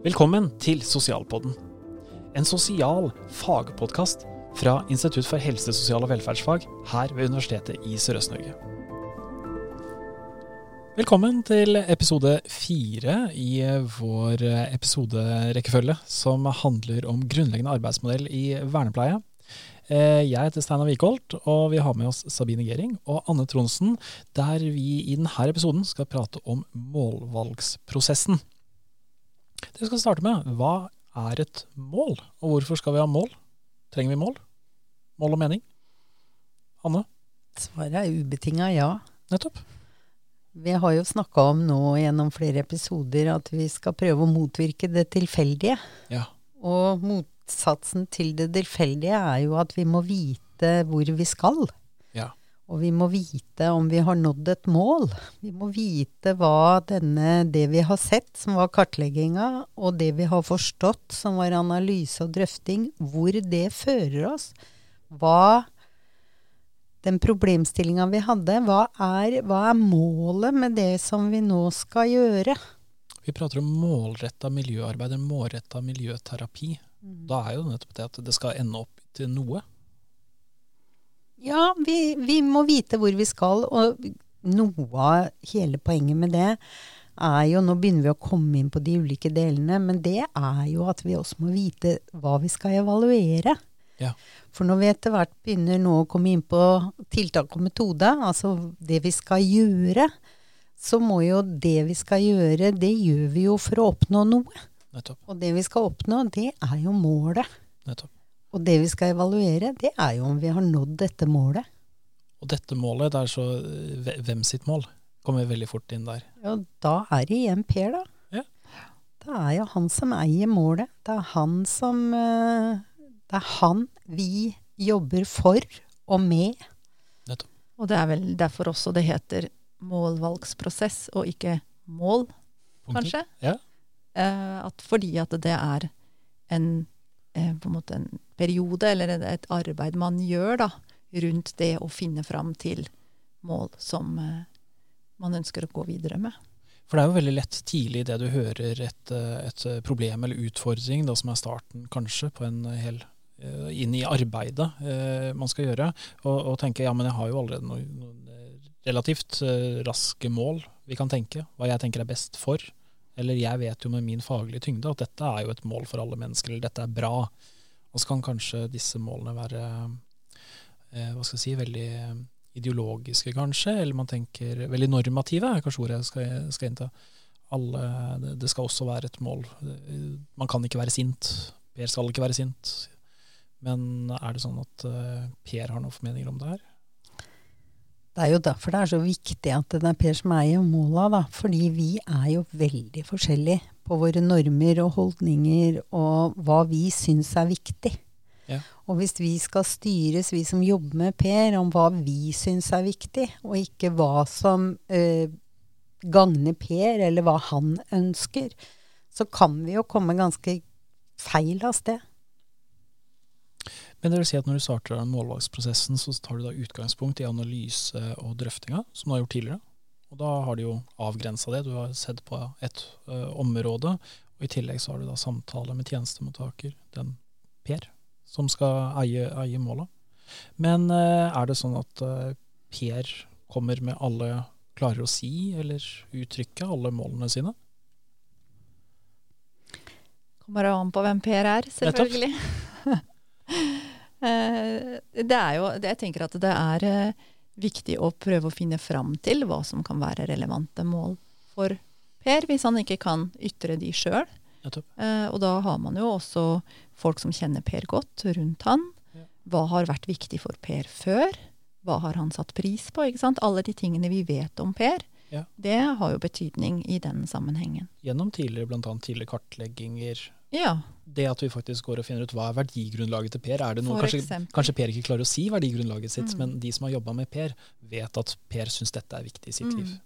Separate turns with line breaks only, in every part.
Velkommen til Sosialpodden. En sosial fagpodkast fra Institutt for helse, sosial og velferdsfag her ved Universitetet i Sørøst-Norge. Velkommen til episode fire i vår episoderekkefølge som handler om grunnleggende arbeidsmodell i vernepleie. Eh, jeg heter Steinar Wikholt, og vi har med oss Sabine Gering og Anne Tronsen, der vi i denne episoden skal prate om målvalgsprosessen. Det vi skal starte med, hva er et mål, og hvorfor skal vi ha mål? Trenger vi mål? Mål og mening? Anne?
Svaret er ubetinga ja.
Nettopp.
Vi har jo snakka om nå gjennom flere episoder at vi skal prøve å motvirke det tilfeldige.
Ja.
Og motsatsen til det tilfeldige er jo at vi må vite hvor vi skal. Og vi må vite om vi har nådd et mål. Vi må vite hva denne, det vi har sett, som var kartlegginga, og det vi har forstått, som var analyse og drøfting, hvor det fører oss. Hva den problemstillinga vi hadde, hva er, hva er målet med det som vi nå skal gjøre?
Vi prater om målretta miljøarbeid, en målretta miljøterapi. Da er jo nettopp det at det skal ende opp til noe.
Ja, vi, vi må vite hvor vi skal, og noe av hele poenget med det er jo Nå begynner vi å komme inn på de ulike delene, men det er jo at vi også må vite hva vi skal evaluere.
Ja.
For når vi etter hvert begynner nå å komme inn på tiltak og metode, altså det vi skal gjøre, så må jo det vi skal gjøre, det gjør vi jo for å oppnå noe.
Nettopp.
Og det vi skal oppnå, det er jo målet.
nettopp.
Og det vi skal evaluere, det er jo om vi har nådd dette målet.
Og dette målet, det er så eh, Hvem sitt mål? Kommer veldig fort inn der.
Ja, da er det igjen Per, da.
Ja.
Det er jo han som eier målet. Det er han som eh, Det er han vi jobber for og med.
Nettopp.
Og det er vel derfor også det heter målvalgsprosess, og ikke mål,
Punktum.
kanskje.
Ja.
Eh, at fordi at det er en, eh, på en, måte en periode, eller et, arbeid man gjør da, rundt det å finne fram til mål som eh, man ønsker å gå videre med.
For det er jo veldig lett tidlig det du hører et, eh, et problem eller utfordring, da, som er starten kanskje på en hel inn i arbeidet eh, man skal gjøre, og, og tenke ja, men jeg har jo allerede noen, noen relativt eh, raske mål vi kan tenke, hva jeg tenker er best for. Eller jeg vet jo med min faglige tyngde at dette er jo et mål for alle mennesker, eller dette er bra. Og så kan kanskje disse målene være eh, hva skal jeg si, veldig ideologiske, kanskje, eller man tenker veldig normative, er kanskje ordet jeg skal, skal innta. Alle, det, det skal også være et mål. Man kan ikke være sint. Per skal ikke være sint. Men er det sånn at eh, Per har noen formeninger om det her?
Det er jo derfor det er så viktig at det er Per som eier Mola, da. Fordi vi er jo veldig forskjellige på våre normer og holdninger og hva vi syns er viktig.
Ja.
Og hvis vi skal styres, vi som jobber med Per, om hva vi syns er viktig, og ikke hva som eh, gagner Per, eller hva han ønsker, så kan vi jo komme ganske feil av sted.
Men det vil si at når du starter den målvalgsprosessen, så tar du da utgangspunkt i analyse og drøftinga, som du har gjort tidligere. Og da har du jo avgrensa det. Du har sett på et ø, område, og i tillegg så har du da samtale med tjenestemottaker, den Per, som skal eie, eie måla. Men ø, er det sånn at ø, Per kommer med alle Klarer å si eller uttrykke alle målene sine?
Kommer an på hvem Per er, selvfølgelig. Eh, det er jo, jeg tenker at det er eh, viktig å prøve å finne fram til hva som kan være relevante mål for Per, hvis han ikke kan ytre de sjøl.
Nettopp.
Eh, og da har man jo også folk som kjenner Per godt rundt han. Hva har vært viktig for Per før? Hva har han satt pris på? ikke sant? Alle de tingene vi vet om Per,
Ja.
det har jo betydning i den sammenhengen.
Gjennom tidligere, bl.a. tidligere kartlegginger.
Ja,
Det at vi faktisk går og finner ut hva er verdigrunnlaget til Per. Er det noe, kanskje, kanskje Per ikke klarer å si verdigrunnlaget sitt,
Mm.
men de som har jobba med Per, vet at Per syns dette er viktig i sitt
Mm.
liv.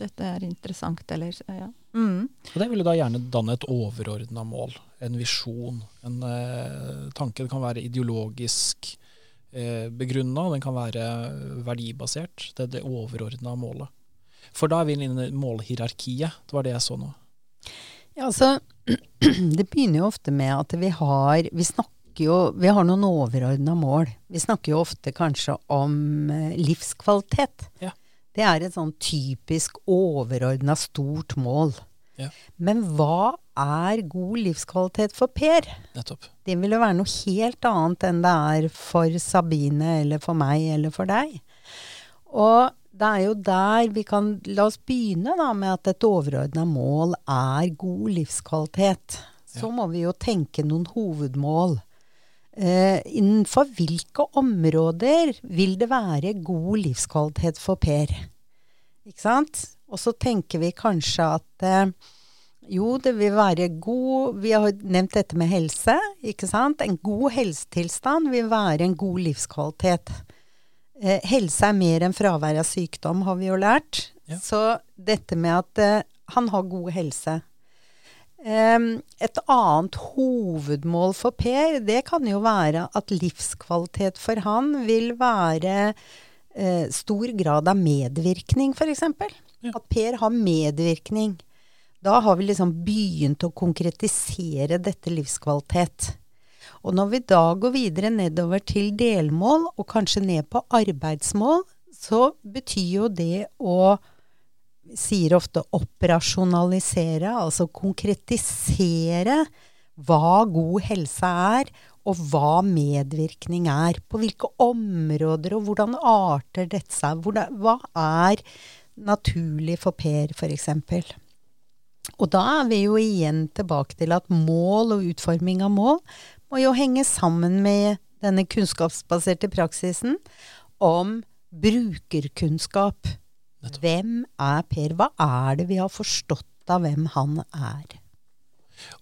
dette er interessant, eller ja. Mm.
Og det vil da gjerne danne et overordna mål, en visjon, en eh, tanke. Det kan være ideologisk eh, begrunna, den kan være verdibasert. Det er det overordna målet. For da er vi inne i målhierarkiet. Det var det jeg så nå.
Ja, altså, det begynner jo ofte med at vi har Vi snakker jo Vi har noen overordna mål. Vi snakker jo ofte kanskje om eh, livskvalitet.
Ja.
Det er et sånn typisk overordna stort mål.
Ja.
Men hva er god livskvalitet for Per?
Nettopp.
Det vil jo være noe helt annet enn det er for Sabine eller for meg eller for deg. Og det er jo der vi kan La oss begynne da med at et overordna mål er god livskvalitet. Så
Ja.
må vi jo tenke noen hovedmål. Eh, innenfor hvilke områder vil det være god livskvalitet for Per? Ikke sant? Og så tenker vi kanskje at eh, jo, det vil være god Vi har nevnt dette med helse, ikke sant? En god helsetilstand vil være en god livskvalitet. Eh, helse er mer enn fravær av sykdom, har vi jo lært.
Ja.
Så dette med at eh, han har god helse. Em, et annet hovedmål for Per, det kan jo være at livskvalitet for han vil være eh, stor grad av medvirkning, f.eks.
Ja.
At Per har medvirkning. Da har vi liksom begynt å konkretisere dette livskvalitet. Og når vi da går videre nedover til delmål, og kanskje ned på arbeidsmål, så betyr jo det å sier ofte operasjonalisere, altså konkretisere hva god helse er, og hva medvirkning er. På hvilke områder, og hvordan arter dette seg. Hva er naturlig for Per, f.eks. Og da er vi jo igjen tilbake til at mål og utforming av mål må jo henge sammen med denne kunnskapsbaserte praksisen om brukerkunnskap.
Nettopp.
Hvem er Per? Hva er det vi har forstått av hvem han er?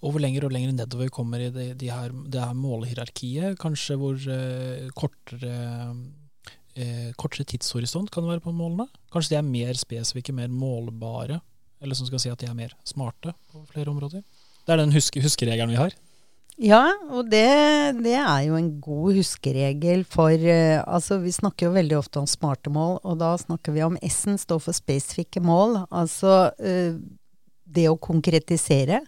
Og hvor lenger og lenger nedover vi kommer i det, de her, det her målehierarkiet, kanskje hvor uh, kortere, uh, kortere tidshorisont kan det være på målene? Kanskje de er mer spesifikke, mer målbare? Eller som skal si at de er mer smarte på flere områder? Det er den huske, huskeregelen vi har.
Ja, og det, det er jo en god huskeregel for uh, Altså, vi snakker jo veldig ofte om smarte mål, og da snakker vi om S-en står for spesifikke mål. Altså uh, det å konkretisere.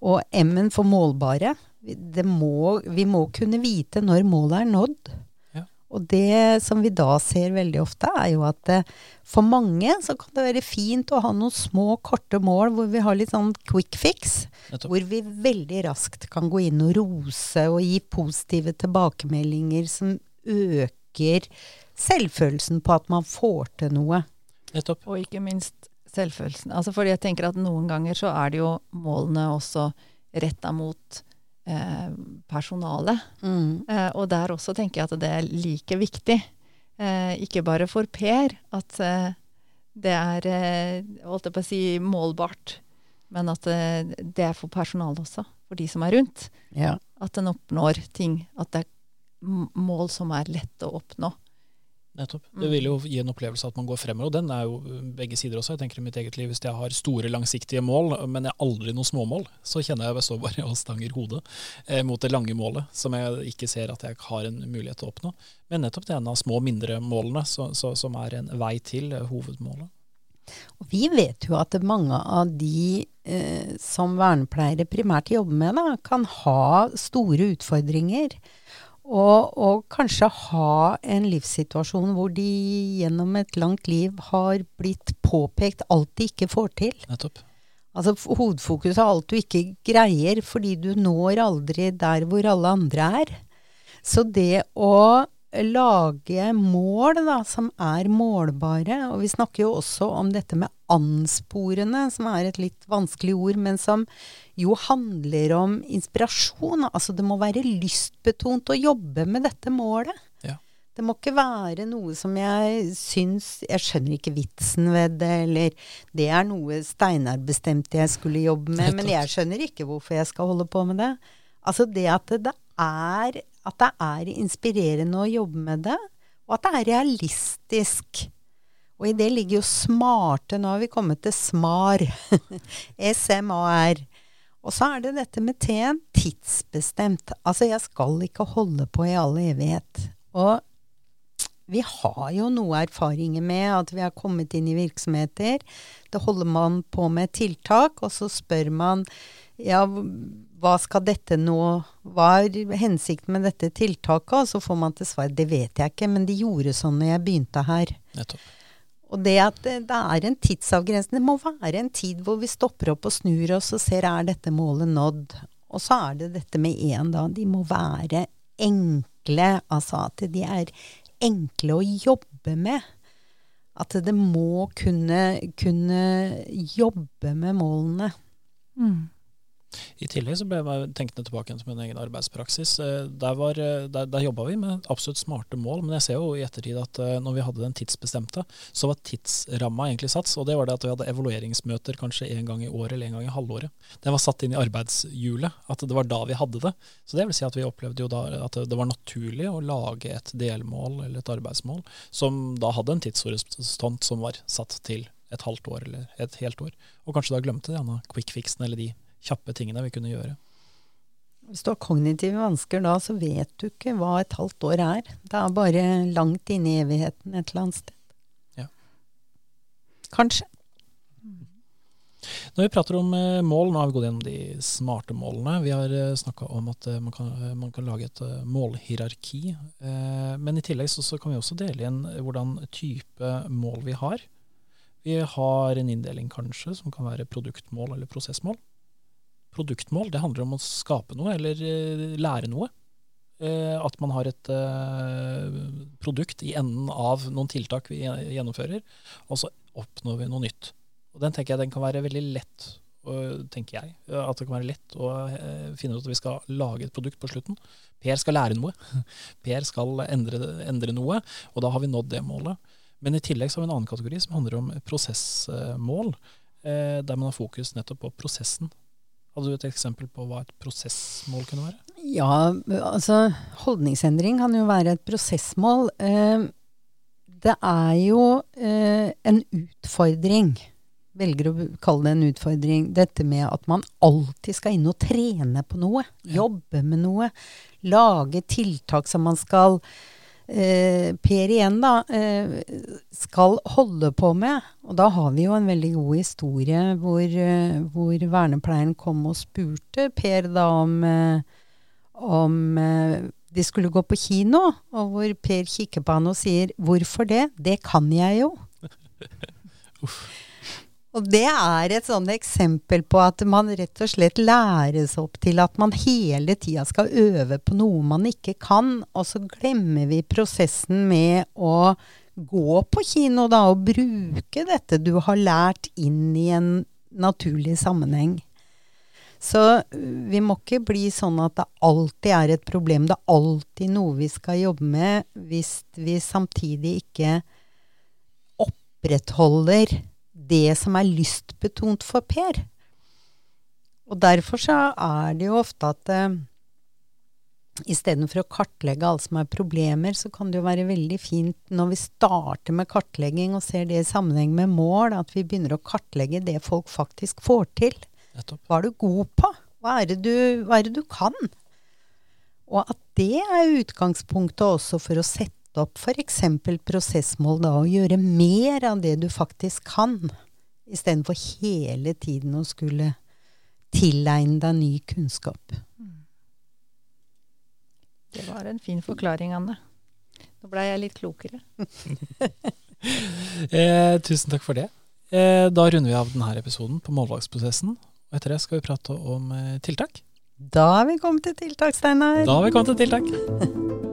Og M-en for målbare. Det må, vi må kunne vite når målet er nådd. Og det som vi da ser veldig ofte, er jo at eh, for mange så kan det være fint å ha noen små, korte mål hvor vi har litt sånn quick fix. Hvor vi veldig raskt kan gå inn og rose og gi positive tilbakemeldinger som øker selvfølelsen på at man får til noe.
Nettopp.
Og ikke minst selvfølelsen. Altså fordi jeg tenker at noen ganger så er det jo målene også retta mot eh, personalet. Eh, og der også tenker jeg at det er like viktig. Eh, ikke bare for Per at eh, det er eh, holdt jeg på å si målbart, men at eh, det er for personalet også. For de som er rundt.
Ja.
At en oppnår ting. At det er mål som er lette å oppnå.
Nettopp. Det vil jo gi en opplevelse at man går fremover, og den er jo begge sider også. Jeg tenker i mitt eget liv, Hvis jeg har store, langsiktige mål, men jeg har aldri noen småmål, så kjenner jeg jeg står bare og stanger hodet eh, mot det lange målet, som jeg ikke ser at jeg har en mulighet til å oppnå. Men nettopp det ene av små, mindre målene, så, så, som er en vei til eh, hovedmålet.
Og vi vet jo at mange av de eh, som vernepleiere primært jobber med, da, kan ha store utfordringer. Og, og kanskje ha en livssituasjon hvor de gjennom et langt liv har blitt påpekt alt de ikke får til.
Nettopp.
Altså hovedfokuset hovedfokus er alt du ikke greier, fordi du når aldri der hvor alle andre er. Så det å lage mål da, som er målbare, og vi snakker jo også om dette med ansporene, som er et litt vanskelig ord, men som jo handler om inspirasjon. Altså det må være lystbetont å jobbe med dette målet.
Ja.
Det må ikke være noe som jeg syns Jeg skjønner ikke vitsen ved det, eller det er noe Steinar bestemte jeg skulle jobbe med, men jeg skjønner ikke hvorfor jeg skal holde på med det. Altså det at det er, at det er inspirerende å jobbe med det, og at det er realistisk. Og i det ligger jo smarte Nå har vi kommet til SMAR. SMAR. Og så er det dette med T-en tidsbestemt. Altså jeg skal ikke holde på i all evighet. Og vi har jo noe erfaringer med at vi har kommet inn i virksomheter. Da holder man på med tiltak, og så spør man ja, hva skal dette nå Hva er hensikten med dette tiltaket? Og så får man til svar det vet jeg ikke, men de gjorde sånn når jeg begynte her.
Nettopp.
Og det at det, er en tidsavgrensning. Det må være en tid hvor vi stopper opp og snur oss og ser er dette målet nådd. Og så er det dette med én, da. De må være enkle. Altså at de er enkle å jobbe med. At det må kunne, kunne jobbe med målene.
Mm.
I tillegg så ble jeg tenkende tilbake som en egen arbeidspraksis. Eh, der, var, eh, der, der jobba vi med absolutt smarte mål, men jeg ser jo i ettertid at eh, når vi hadde den tidsbestemte, så var tidsramma egentlig satt. Og det var det at vi hadde evalueringsmøter kanskje en gang i året eller en gang i halvåret. Den var satt inn i arbeidshjulet, at det var da vi hadde det. Så det vil si at vi opplevde jo da at det var naturlig å lage et delmål eller et arbeidsmål som da hadde en tidshorisont som var satt til et halvt år eller et helt år. Og kanskje da glemte de quick fixen eller de kjappe tingene vi kunne gjøre.
Hvis du har kognitive vansker da, så vet du ikke hva et halvt år er. Det er bare langt inne i evigheten et eller annet sted.
Ja.
Kanskje.
Når vi prater om eh, mål, nå har vi gått gjennom de smarte målene. Vi har eh, snakka om at eh, man kan, man kan, lage et målhierarki. Men i tillegg så, så, kan vi også dele inn hvordan type mål vi har. Vi har en inndeling kanskje som kan være produktmål eller prosessmål produktmål. Det handler om å skape noe eller uh, lære noe. Uh, at man har et uh, produkt i enden av noen tiltak vi gjennomfører, og så oppnår vi noe nytt. Og Den tenker jeg den kan være veldig lett, tenker jeg, at det kan være lett å finne ut at vi skal lage et produkt på slutten. Per skal lære noe. Per skal endre, endre noe, og da har vi nådd det målet. Men i tillegg så har vi en annen kategori som handler om prosessmål, der man har fokus nettopp på prosessen. Hadde du et eksempel på hva et prosessmål kunne være?
Ja, altså holdningsendring kan jo være et prosessmål. Eh, det er jo eh, en utfordring. Velger å kalle det en utfordring. Dette med at man alltid skal inn og trene på noe. Jobbe med noe. Lage tiltak som man skal eh, Per igjen, da, eh, skal holde på med. Og da har vi jo en veldig god historie hvor, eh, hvor vernepleieren kom og spurte Per da om, eh, om eh, de skulle gå på kino, og hvor Per kikker på han og sier 'hvorfor det? Det kan jeg jo'. Og det er et sånt eksempel på at man rett og slett læres opp til at man hele tida skal øve på noe man ikke kan, og så glemmer vi prosessen med å gå på kino da, og bruke dette du har lært inn i en naturlig sammenheng. Så vi må ikke bli sånn at det alltid er et problem. Det er alltid noe vi skal jobbe med, hvis vi samtidig ikke opprettholder det som er lystbetont for Per. Og derfor så er det jo ofte at eh, istedenfor å kartlegge alt som er problemer, så kan det jo være veldig fint når vi starter med kartlegging og ser det i sammenheng med mål, at vi begynner å kartlegge det folk faktisk får til. Hva er du god på? Hva er det du, hva er det du kan? Og at det er utgangspunktet også for å sette opp f.eks. prosessmål, da, og gjøre mer av det du faktisk kan, istedenfor hele tiden å skulle tilegne deg ny kunnskap.
Det var en fin forklaring, Anne. Nå blei jeg litt klokere.
eh, tusen takk for det. Eh, da runder vi av denne episoden på målvalgsprosessen. Og etter det skal vi prate om eh, tiltak.
Da har vi kommet til tiltak, Steinar.
Da har vi kommet til tiltak.